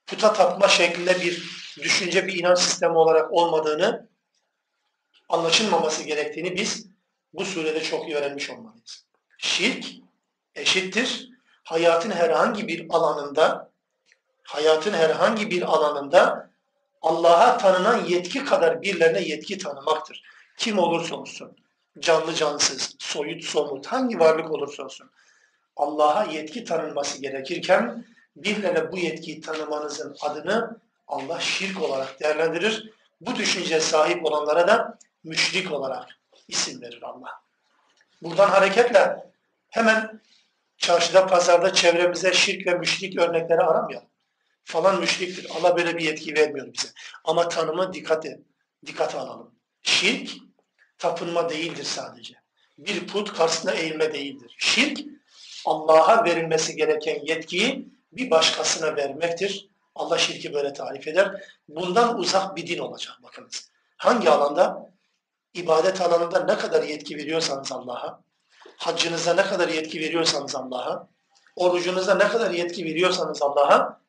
puta tapma şeklinde bir düşünce, bir inanç sistemi olarak olmadığını, anlaşılmaması gerektiğini biz bu surede çok iyi öğrenmiş olmalıyız. Şirk eşittir hayatın herhangi bir alanında hayatın herhangi bir alanında Allah'a tanınan yetki kadar birilerine yetki tanımaktır. Kim olursa olsun, canlı cansız, soyut somut, hangi varlık olursa olsun Allah'a yetki tanınması gerekirken birilerine bu yetkiyi tanımanızın adını Allah şirk olarak değerlendirir. Bu düşünceye sahip olanlara da müşrik olarak isim verir Allah. Buradan hareketle hemen çarşıda, pazarda çevremize şirk ve müşrik örnekleri aramayalım. Falan müşriktir. Allah böyle bir yetki vermiyor bize. Ama tanımı dikkate, dikkate alalım. Şirk tapınma değildir sadece. Bir put karşısına eğilme değildir. Şirk Allah'a verilmesi gereken yetkiyi bir başkasına vermektir. Allah şirki böyle tarif eder. Bundan uzak bir din olacak bakınız. Hangi alanda? İbadet alanında ne kadar yetki veriyorsanız Allah'a, haccınıza ne kadar yetki veriyorsanız Allah'a, orucunuza ne kadar yetki veriyorsanız Allah'a,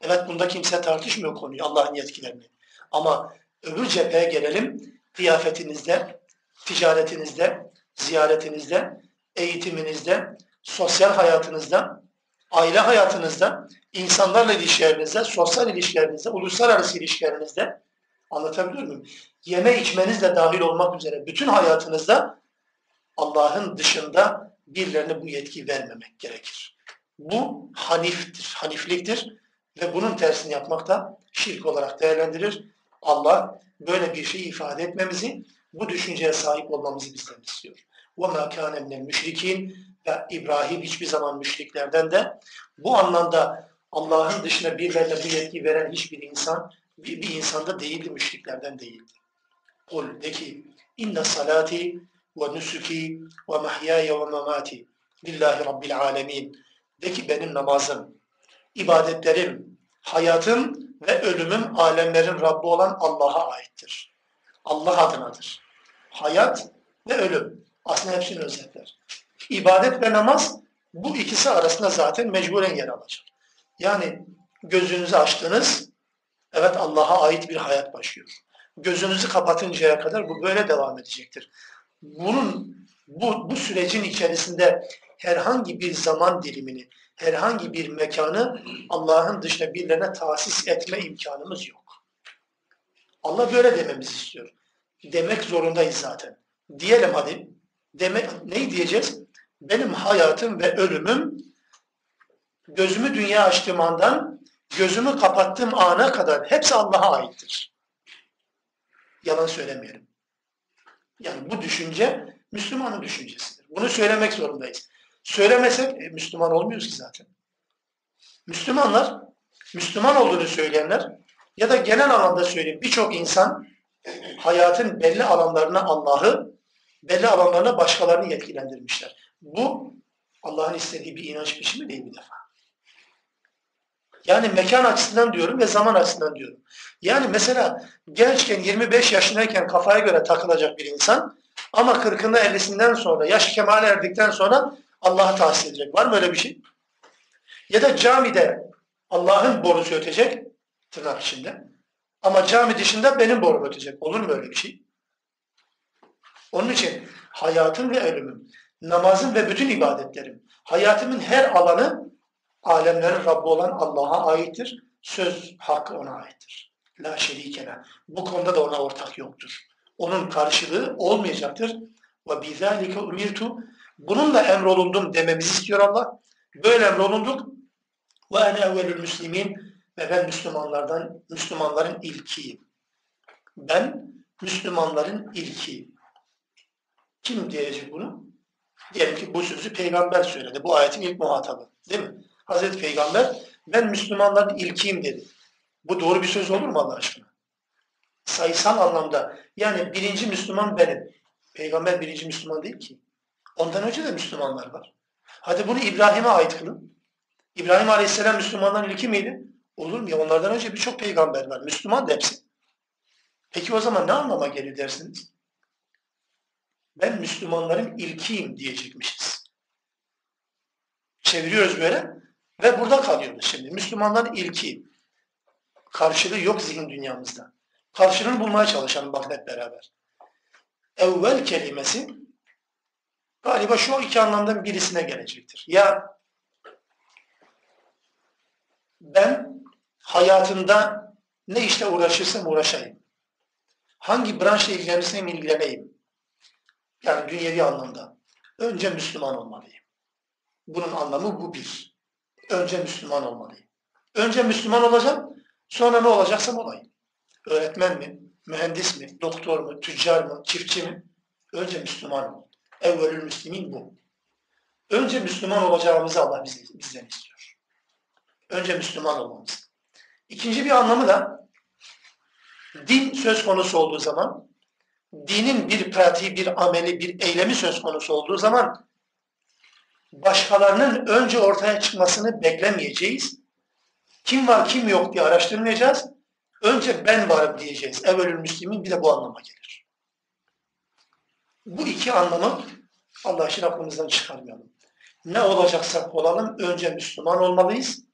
evet bunda kimse tartışmıyor konuyu, Allah'ın yetkilerini. Ama öbür cepheye gelelim, kıyafetinizde, ticaretinizde, ziyaretinizde, eğitiminizde, sosyal hayatınızda, aile hayatınızda, insanlarla ilişkilerinizde, sosyal ilişkilerinizde, uluslararası ilişkilerinizde anlatabiliyor muyum? yeme içmenizle dahil olmak üzere bütün hayatınızda Allah'ın dışında birilerine bu yetki vermemek gerekir. Bu haniftir, hanifliktir ve bunun tersini yapmak da şirk olarak değerlendirir. Allah böyle bir şey ifade etmemizi, bu düşünceye sahip olmamızı bizden istiyor. وَمَا كَانَ مِنَ الْمُشْرِك۪ينَ Ve İbrahim hiçbir zaman müşriklerden de bu anlamda Allah'ın dışına birilerine bu yetki veren hiçbir insan, bir, bir insanda değildi, müşriklerden değildi. Kul de ki inne salati ve nusuki ve mahyaya ve mamati lillahi rabbil alemin. De ki benim namazım, ibadetlerim, hayatım ve ölümüm alemlerin Rabbi olan Allah'a aittir. Allah adınadır. Hayat ve ölüm. Aslında hepsini özetler. İbadet ve namaz bu ikisi arasında zaten mecburen yer alacak. Yani gözünüzü açtınız, evet Allah'a ait bir hayat başlıyor. Gözünüzü kapatıncaya kadar bu böyle devam edecektir. Bunun bu, bu sürecin içerisinde herhangi bir zaman dilimini, herhangi bir mekanı Allah'ın dışında birilerine tahsis etme imkanımız yok. Allah böyle dememizi istiyor. Demek zorundayız zaten. Diyelim hadi. Demek, ne diyeceğiz? Benim hayatım ve ölümüm gözümü dünya açtığım andan gözümü kapattığım ana kadar hepsi Allah'a aittir. Yalan söylemeyelim. Yani bu düşünce Müslümanın düşüncesidir. Bunu söylemek zorundayız. Söylemesek e, Müslüman olmuyoruz ki zaten. Müslümanlar, Müslüman olduğunu söyleyenler ya da genel anlamda söyleyeyim birçok insan hayatın belli alanlarına Allah'ı, belli alanlarına başkalarını yetkilendirmişler. Bu Allah'ın istediği bir inanç biçimi değil bir defa. Yani mekan açısından diyorum ve zaman açısından diyorum. Yani mesela gençken 25 yaşındayken kafaya göre takılacak bir insan ama 40'ında 50'sinden sonra yaş kemale erdikten sonra Allah'a tahsis edecek. Var mı öyle bir şey? Ya da camide Allah'ın borusu ötecek tırnak içinde. Ama cami dışında benim borum ötecek. Olur mu öyle bir şey? Onun için hayatım ve ölümüm, namazım ve bütün ibadetlerim, hayatımın her alanı alemlerin Rabbi olan Allah'a aittir. Söz hakkı ona aittir. La şerikene. Bu konuda da ona ortak yoktur. Onun karşılığı olmayacaktır. Ve bizalike umirtu. Bununla emrolundum dememizi istiyor Allah. Böyle emrolunduk. Ve ene evvelül müslimin. Ve ben Müslümanlardan, Müslümanların ilkiyim. Ben Müslümanların ilkiyim. Kim diyecek bunu? Diyelim ki bu sözü peygamber söyledi. Bu ayetin ilk muhatabı. Değil mi? Hazreti Peygamber ben Müslümanların ilkiyim dedi. Bu doğru bir söz olur mu Allah aşkına? Sayısal anlamda yani birinci Müslüman benim. Peygamber birinci Müslüman değil ki. Ondan önce de Müslümanlar var. Hadi bunu İbrahim'e ait kılın. İbrahim Aleyhisselam Müslümanların ilki miydi? Olur mu ya? Onlardan önce birçok peygamber var. Müslüman da hepsi. Peki o zaman ne anlama gelir dersiniz? Ben Müslümanların ilkiyim diyecekmişiz. Çeviriyoruz böyle. Ve burada kalıyoruz şimdi. Müslümanların ilki. Karşılığı yok zihin dünyamızda. Karşılığını bulmaya çalışalım bakın hep beraber. Evvel kelimesi galiba şu iki anlamdan birisine gelecektir. Ya ben hayatımda ne işte uğraşırsam uğraşayım. Hangi branşla ilgilenirsem ilgileneyim. Yani dünyevi anlamda. Önce Müslüman olmalıyım. Bunun anlamı bu bir. Önce Müslüman olmalıyım. Önce Müslüman olacağım, sonra ne olacaksam olayım. Öğretmen mi, mühendis mi, doktor mu, tüccar mı, çiftçi mi? Önce Müslüman ol. Evvelül Müslümin bu. Önce Müslüman olacağımızı Allah bizden istiyor. Önce Müslüman olmamız. İkinci bir anlamı da din söz konusu olduğu zaman, dinin bir pratiği, bir ameli, bir eylemi söz konusu olduğu zaman başkalarının önce ortaya çıkmasını beklemeyeceğiz. Kim var kim yok diye araştırmayacağız. Önce ben varım diyeceğiz. Evvelül Müslümin bir de bu anlama gelir. Bu iki anlamı Allah için aklımızdan çıkarmayalım. Ne olacaksak olalım önce Müslüman olmalıyız.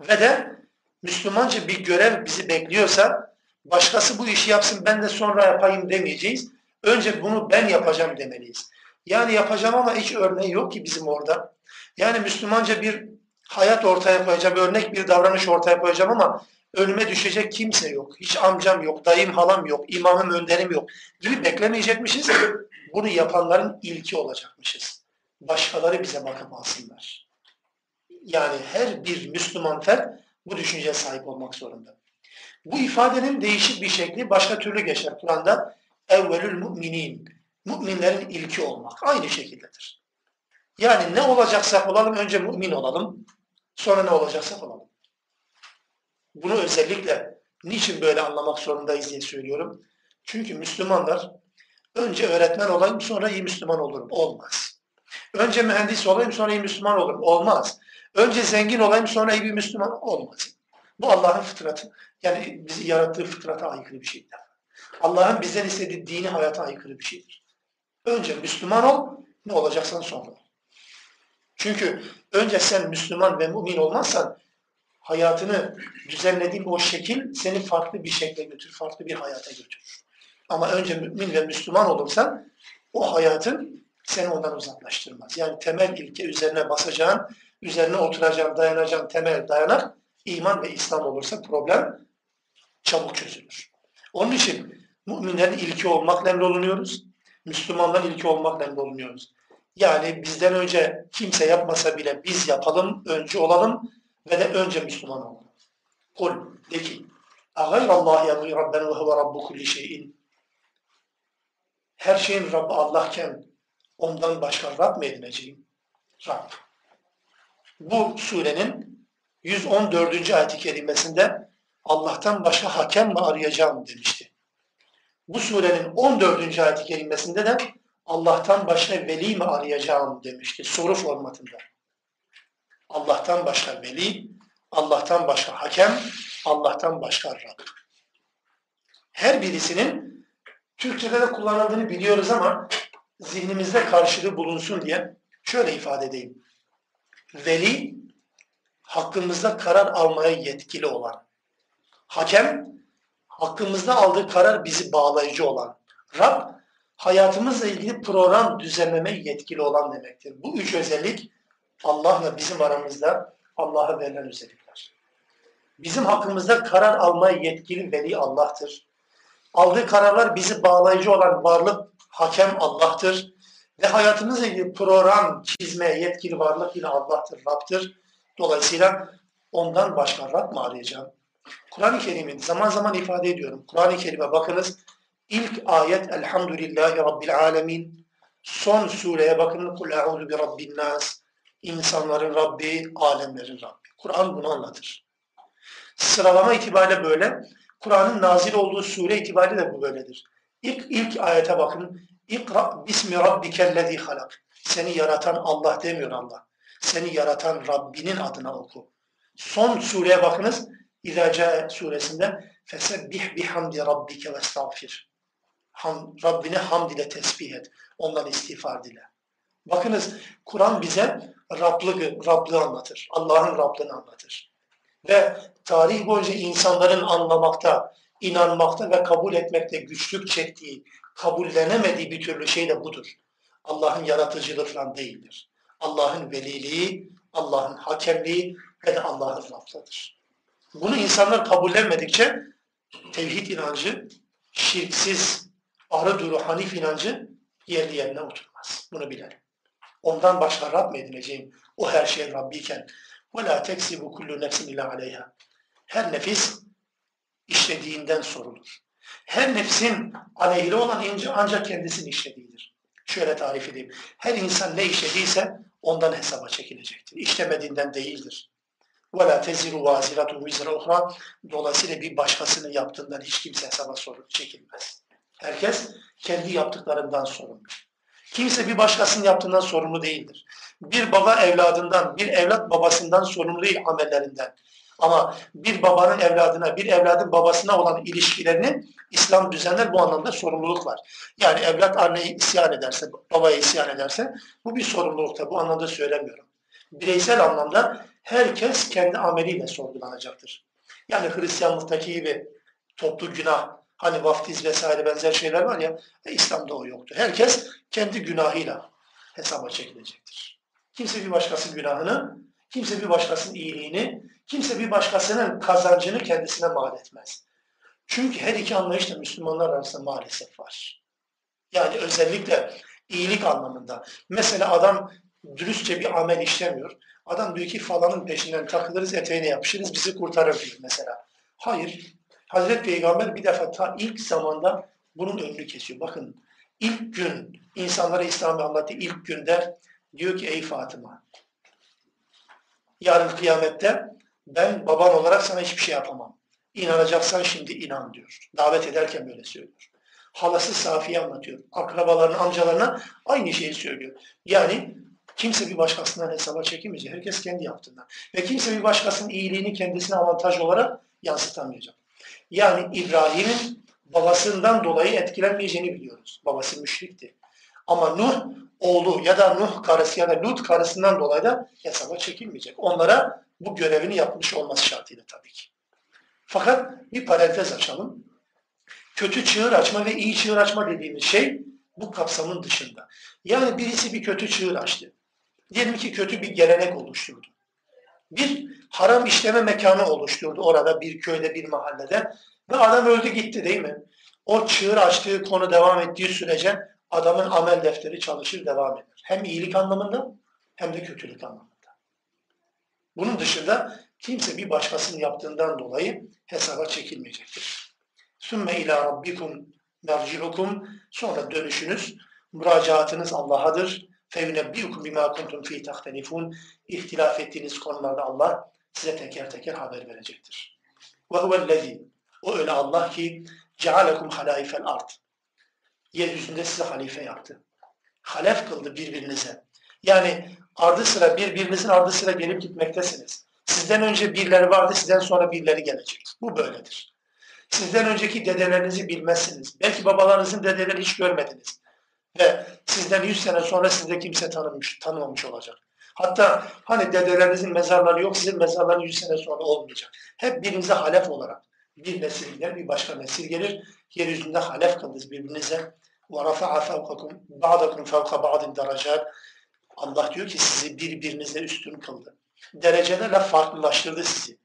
Ve de Müslümanca bir görev bizi bekliyorsa başkası bu işi yapsın ben de sonra yapayım demeyeceğiz. Önce bunu ben yapacağım demeliyiz. Yani yapacağım ama hiç örneği yok ki bizim orada. Yani Müslümanca bir hayat ortaya koyacağım, örnek bir davranış ortaya koyacağım ama önüme düşecek kimse yok. Hiç amcam yok, dayım, halam yok, imamım, önderim yok gibi beklemeyecekmişiz. Bunu yapanların ilki olacakmışız. Başkaları bize bakıp alsınlar. Yani her bir Müslüman fert bu düşünceye sahip olmak zorunda. Bu ifadenin değişik bir şekli başka türlü geçer Kur'an'da. Evvelül müminin müminlerin ilki olmak. Aynı şekildedir. Yani ne olacaksak olalım önce mümin olalım. Sonra ne olacaksak olalım. Bunu özellikle niçin böyle anlamak zorundayız diye söylüyorum. Çünkü Müslümanlar önce öğretmen olayım sonra iyi Müslüman olurum. Olmaz. Önce mühendis olayım sonra iyi Müslüman olurum. Olmaz. Önce zengin olayım sonra iyi bir Müslüman olmaz. Bu Allah'ın fıtratı. Yani bizi yarattığı fıtrata aykırı bir şeydir. Allah'ın bizden istediği dini hayata aykırı bir şeydir. Önce Müslüman ol, ne olacaksan sonra. Çünkü önce sen Müslüman ve mümin olmazsan hayatını düzenlediğin o şekil seni farklı bir şekle götürür, farklı bir hayata götürür. Ama önce mümin ve Müslüman olursan o hayatın seni ondan uzaklaştırmaz. Yani temel ilke üzerine basacağın, üzerine oturacağın, dayanacağın temel dayanak iman ve İslam olursa problem çabuk çözülür. Onun için müminlerin ilki olmakla emrolunuyoruz. Müslümanların ilki olmakla emrolunuyoruz. Yani bizden önce kimse yapmasa bile biz yapalım, önce olalım ve de önce Müslüman olalım. Kul de ki اَغَيْرَ يَبْغِي رَبَّنْ وَهُوَ رَبُّ كُلِّ شَيْءٍ Her şeyin Rabbi Allah'ken ondan başka Rab mı edineceğim? Rab. Bu surenin 114. ayet-i kerimesinde Allah'tan başka hakem mi arayacağım demişti. Bu surenin 14. ayet-i kerimesinde de Allah'tan başka veli mi arayacağım demişti soru formatında. Allah'tan başka veli, Allah'tan başka hakem, Allah'tan başka Rab. Her birisinin Türkçe'de de kullanıldığını biliyoruz ama zihnimizde karşılığı bulunsun diye şöyle ifade edeyim. Veli, hakkımızda karar almaya yetkili olan. Hakem, hakkımızda aldığı karar bizi bağlayıcı olan. Rab, hayatımızla ilgili program düzenlemeye yetkili olan demektir. Bu üç özellik Allah'la bizim aramızda Allah'a verilen özellikler. Bizim hakkımızda karar almaya yetkili veli Allah'tır. Aldığı kararlar bizi bağlayıcı olan varlık hakem Allah'tır. Ve hayatımızla ilgili program çizmeye yetkili varlık yine Allah'tır, Rab'tır. Dolayısıyla ondan başka Rab mı arayacağım? Kur'an-ı Kerim'in zaman zaman ifade ediyorum. Kur'an-ı Kerim'e bakınız. İlk ayet Elhamdülillahi Rabbil Alemin. Son sureye bakın. Kul e'udu bi Rabbin nas. İnsanların Rabbi, alemlerin Rabbi. Kur'an bunu anlatır. Sıralama itibariyle böyle. Kur'an'ın nazil olduğu sure itibariyle de bu böyledir. İlk, ilk ayete bakın. İkra bismi rabbikellezi halak. Seni yaratan Allah demiyor Allah. Seni yaratan Rabbinin adına oku. Son sureye bakınız. İzaca suresinde fesebbih bihamdi rabbike ve estağfir. Ham, Rabbine hamd ile tesbih et. Ondan istiğfar dile. Bakınız Kur'an bize Rablığı, Rablığı anlatır. Allah'ın Rablığını anlatır. Ve tarih boyunca insanların anlamakta, inanmakta ve kabul etmekte güçlük çektiği, kabullenemediği bir türlü şey de budur. Allah'ın yaratıcılığı falan değildir. Allah'ın veliliği, Allah'ın hakemliği ve de Allah'ın Rablığıdır. Bunu insanlar kabullenmedikçe tevhid inancı, şirksiz, arı duru hanif inancı yerli yerine oturmaz. Bunu bilelim. Ondan başka Rab mı edineceğim? O her şeyin Rabbiyken. وَلَا تَكْسِبُ كُلُّ نَفْسٍ اِلَّا عَلَيْهَا Her nefis işlediğinden sorulur. Her nefsin aleyhine olan ancak kendisini işlediğidir. Şöyle tarif edeyim. Her insan ne işlediyse ondan hesaba çekilecektir. İşlemediğinden değildir. وَلَا تَزِرُ وَازِرَةُ وِزْرَ اُخْرَى Dolayısıyla bir başkasının yaptığından hiç kimse hesaba sorun çekilmez. Herkes kendi yaptıklarından sorumlu. Kimse bir başkasının yaptığından sorumlu değildir. Bir baba evladından, bir evlat babasından sorumlu değil amellerinden. Ama bir babanın evladına, bir evladın babasına olan ilişkilerini İslam düzenler bu anlamda sorumluluk var. Yani evlat anneye isyan ederse, babaya isyan ederse bu bir sorumlulukta. Bu anlamda söylemiyorum. Bireysel anlamda herkes kendi ameliyle sorgulanacaktır. Yani Hristiyanlıktaki gibi toplu günah, hani vaftiz vesaire benzer şeyler var ya, e, İslam'da o yoktu. Herkes kendi günahıyla hesaba çekilecektir. Kimse bir başkasının günahını, kimse bir başkasının iyiliğini, kimse bir başkasının kazancını kendisine mal etmez. Çünkü her iki anlayış da Müslümanlar arasında maalesef var. Yani özellikle iyilik anlamında. Mesela adam dürüstçe bir amel işlemiyor. Adam diyor ki falanın peşinden takılırız, eteğine yapışırız, bizi kurtarır diyor mesela. Hayır. Hazreti Peygamber bir defa ta ilk zamanda bunun önünü kesiyor. Bakın ilk gün insanlara İslam'ı anlattığı ilk günde diyor ki ey Fatıma yarın kıyamette ben baban olarak sana hiçbir şey yapamam. İnanacaksan şimdi inan diyor. Davet ederken böyle söylüyor. Halası Safiye anlatıyor. Akrabalarına, amcalarına aynı şeyi söylüyor. Yani Kimse bir başkasından hesaba çekemeyecek. Herkes kendi yaptığından. Ve kimse bir başkasının iyiliğini kendisine avantaj olarak yansıtamayacak. Yani İbrahim'in babasından dolayı etkilenmeyeceğini biliyoruz. Babası müşrikti. Ama Nuh oğlu ya da Nuh karısı ya da Lut karısından dolayı da hesaba çekilmeyecek. Onlara bu görevini yapmış olması şartıyla tabii ki. Fakat bir parantez açalım. Kötü çığır açma ve iyi çığır açma dediğimiz şey bu kapsamın dışında. Yani birisi bir kötü çığır açtı. Diyelim ki kötü bir gelenek oluşturdu. Bir haram işleme mekanı oluşturdu orada bir köyde bir mahallede ve adam öldü gitti değil mi? O çığır açtığı konu devam ettiği sürece adamın amel defteri çalışır devam eder. Hem iyilik anlamında hem de kötülük anlamında. Bunun dışında kimse bir başkasının yaptığından dolayı hesaba çekilmeyecektir. Sümme ila rabbikum merci'ukum sonra dönüşünüz, müracaatınız Allah'adır. Feyunebbiukum bima kuntum fi tahtelifun. İhtilaf ettiğiniz konularda Allah size teker teker haber verecektir. Ve huvellezî o öyle Allah ki cealekum halaifel art. Yeryüzünde size halife yaptı. Halef kıldı birbirinize. Yani ardı sıra birbirinizin ardı sıra gelip gitmektesiniz. Sizden önce birileri vardı, sizden sonra birileri gelecek. Bu böyledir. Sizden önceki dedelerinizi bilmezsiniz. Belki babalarınızın dedeleri hiç görmediniz. Ve sizden 100 sene sonra sizde kimse tanınmış, tanımamış olacak. Hatta hani dedelerinizin mezarları yok, sizin mezarlarınız 100 sene sonra olmayacak. Hep birinize halef olarak bir nesil gider, bir başka nesil gelir. Yeryüzünde halef kıldınız birbirinize. وَرَفَعَ فَوْقَكُمْ بَعْدَكُمْ فَوْقَ بَعْدٍ دَرَجَاتٍ Allah diyor ki sizi birbirinize üstün kıldı. Derecelerle farklılaştırdı sizi.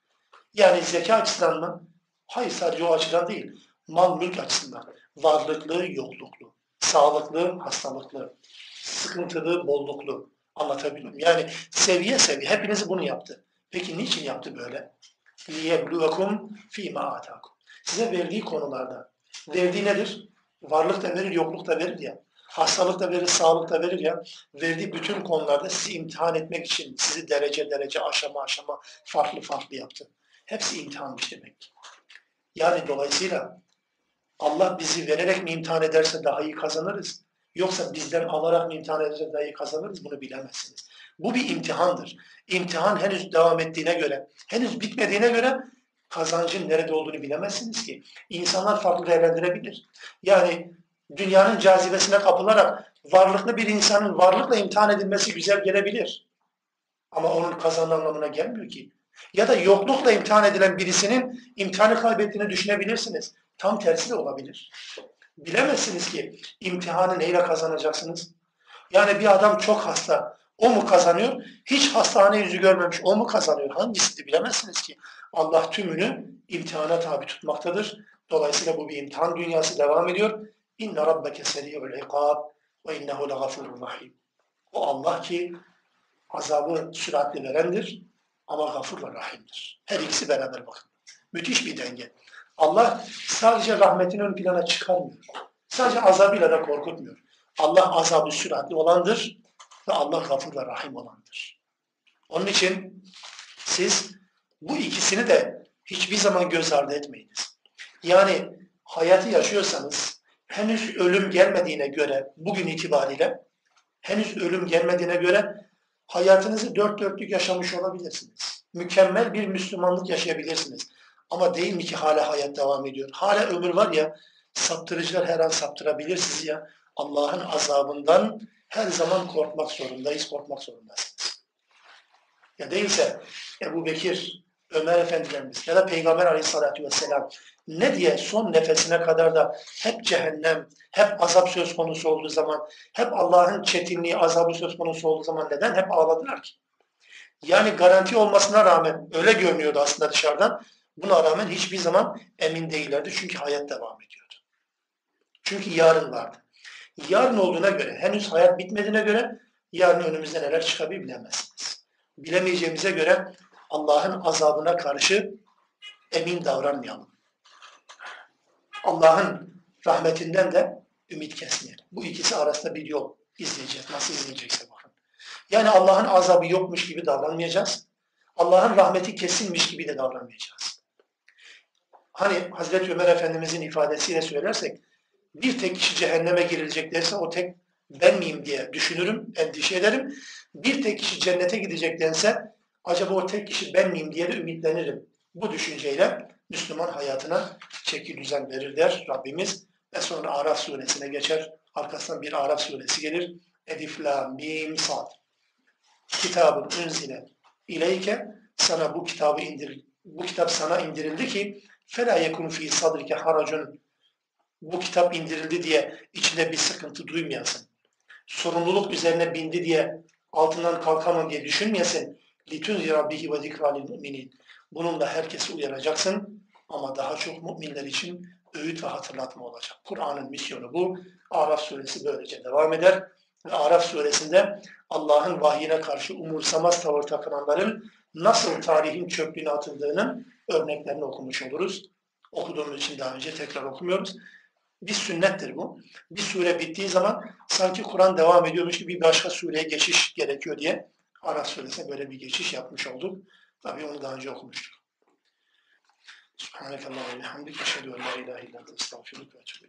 Yani zeka açısından mı? Hayır sadece o açıdan değil. Mal mülk açısından. Varlıklı, yokluklu. Sağlıklı, hastalıklı. Sıkıntılı, bolluklu. Anlatabiliyor muyum? Yani seviye seviye. Hepinizi bunu yaptı. Peki niçin yaptı böyle? لِيَبْلُوَكُمْ ف۪ي مَا آتَاكُمْ Size verdiği konularda. Verdiği nedir? Varlık da verir, yokluk da verir ya. Hastalık da verir, sağlık da verir ya. Verdiği bütün konularda sizi imtihan etmek için sizi derece derece, aşama aşama farklı farklı yaptı. Hepsi imtihanmış demek. Yani dolayısıyla Allah bizi vererek mi imtihan ederse daha iyi kazanırız? Yoksa bizden alarak mı imtihan ederse daha iyi kazanırız? Bunu bilemezsiniz. Bu bir imtihandır. İmtihan henüz devam ettiğine göre, henüz bitmediğine göre kazancın nerede olduğunu bilemezsiniz ki. İnsanlar farklı değerlendirebilir. Yani dünyanın cazibesine kapılarak varlıklı bir insanın varlıkla imtihan edilmesi güzel gelebilir. Ama onun kazandığı anlamına gelmiyor ki. Ya da yoklukla imtihan edilen birisinin imtihanı kaybettiğini düşünebilirsiniz. Tam tersi de olabilir. Bilemezsiniz ki imtihanı neyle kazanacaksınız? Yani bir adam çok hasta. O mu kazanıyor? Hiç hastane yüzü görmemiş. O mu kazanıyor? Hangisi bilemezsiniz ki. Allah tümünü imtihana tabi tutmaktadır. Dolayısıyla bu bir imtihan dünyası devam ediyor. İnne rabbeke seri'ul ikab ve innehu legafurur rahim. O Allah ki azabı süratli verendir ama gafur ve rahimdir. Her ikisi beraber bakın. Müthiş bir denge. Allah sadece rahmetini ön plana çıkarmıyor. Sadece azabıyla da korkutmuyor. Allah azabı süratli olandır ve Allah gafur ve rahim olandır. Onun için siz bu ikisini de hiçbir zaman göz ardı etmeyiniz. Yani hayatı yaşıyorsanız henüz ölüm gelmediğine göre bugün itibariyle henüz ölüm gelmediğine göre hayatınızı dört dörtlük yaşamış olabilirsiniz. Mükemmel bir Müslümanlık yaşayabilirsiniz. Ama değil mi ki hala hayat devam ediyor? Hala ömür var ya, saptırıcılar her an saptırabilir sizi ya. Allah'ın azabından her zaman korkmak zorundayız, korkmak zorundasınız. Ya değilse Ebu Bekir, Ömer Efendilerimiz ya da Peygamber Aleyhisselatü Vesselam ne diye son nefesine kadar da hep cehennem, hep azap söz konusu olduğu zaman, hep Allah'ın çetinliği, azabı söz konusu olduğu zaman neden hep ağladılar ki? Yani garanti olmasına rağmen öyle görünüyordu aslında dışarıdan. Buna rağmen hiçbir zaman emin değillerdi çünkü hayat devam ediyordu. Çünkü yarın vardı. Yarın olduğuna göre, henüz hayat bitmediğine göre yarın önümüzde neler çıkabilir bilemezsiniz. Bilemeyeceğimize göre Allah'ın azabına karşı emin davranmayalım. Allah'ın rahmetinden de ümit kesmeyelim. Bu ikisi arasında bir yol izleyeceğiz. Nasıl izleyecekse bakın. Yani Allah'ın azabı yokmuş gibi davranmayacağız. Allah'ın rahmeti kesilmiş gibi de davranmayacağız. Hani Hazreti Ömer Efendimizin ifadesiyle söylersek bir tek kişi cehenneme girilecek derse o tek ben miyim diye düşünürüm, endişe ederim. Bir tek kişi cennete gideceklense acaba o tek kişi ben miyim diye de ümitlenirim. Bu düşünceyle Müslüman hayatına çeki düzen verir der Rabbimiz. Ve sonra Araf suresine geçer. Arkasından bir Araf suresi gelir. Elif, la, mim, sad. Kitabın unzile ileyke sana bu kitabı indir bu kitap sana indirildi ki fela yekun fi sadrike haracun bu kitap indirildi diye içinde bir sıkıntı duymayasın. Sorumluluk üzerine bindi diye altından kalkamam diye düşünmeyesin. Bihi ve zikralil müminin. Bununla herkesi uyaracaksın ama daha çok müminler için öğüt ve hatırlatma olacak. Kur'an'ın misyonu bu. Araf suresi böylece devam eder. Ve Araf suresinde Allah'ın vahyine karşı umursamaz tavır takınanların nasıl tarihin çöplüğüne atıldığının örneklerini okumuş oluruz. Okuduğumuz için daha önce tekrar okumuyoruz. Bir sünnettir bu. Bir sure bittiği zaman sanki Kur'an devam ediyormuş gibi bir başka sureye geçiş gerekiyor diye Araf suresine böyle bir geçiş yapmış olduk. Tabii onu daha önce okumuştuk. Subhanakallahü ve bihamdik. Eşhedü en la ilahe illa estağfiruke ve etûbü.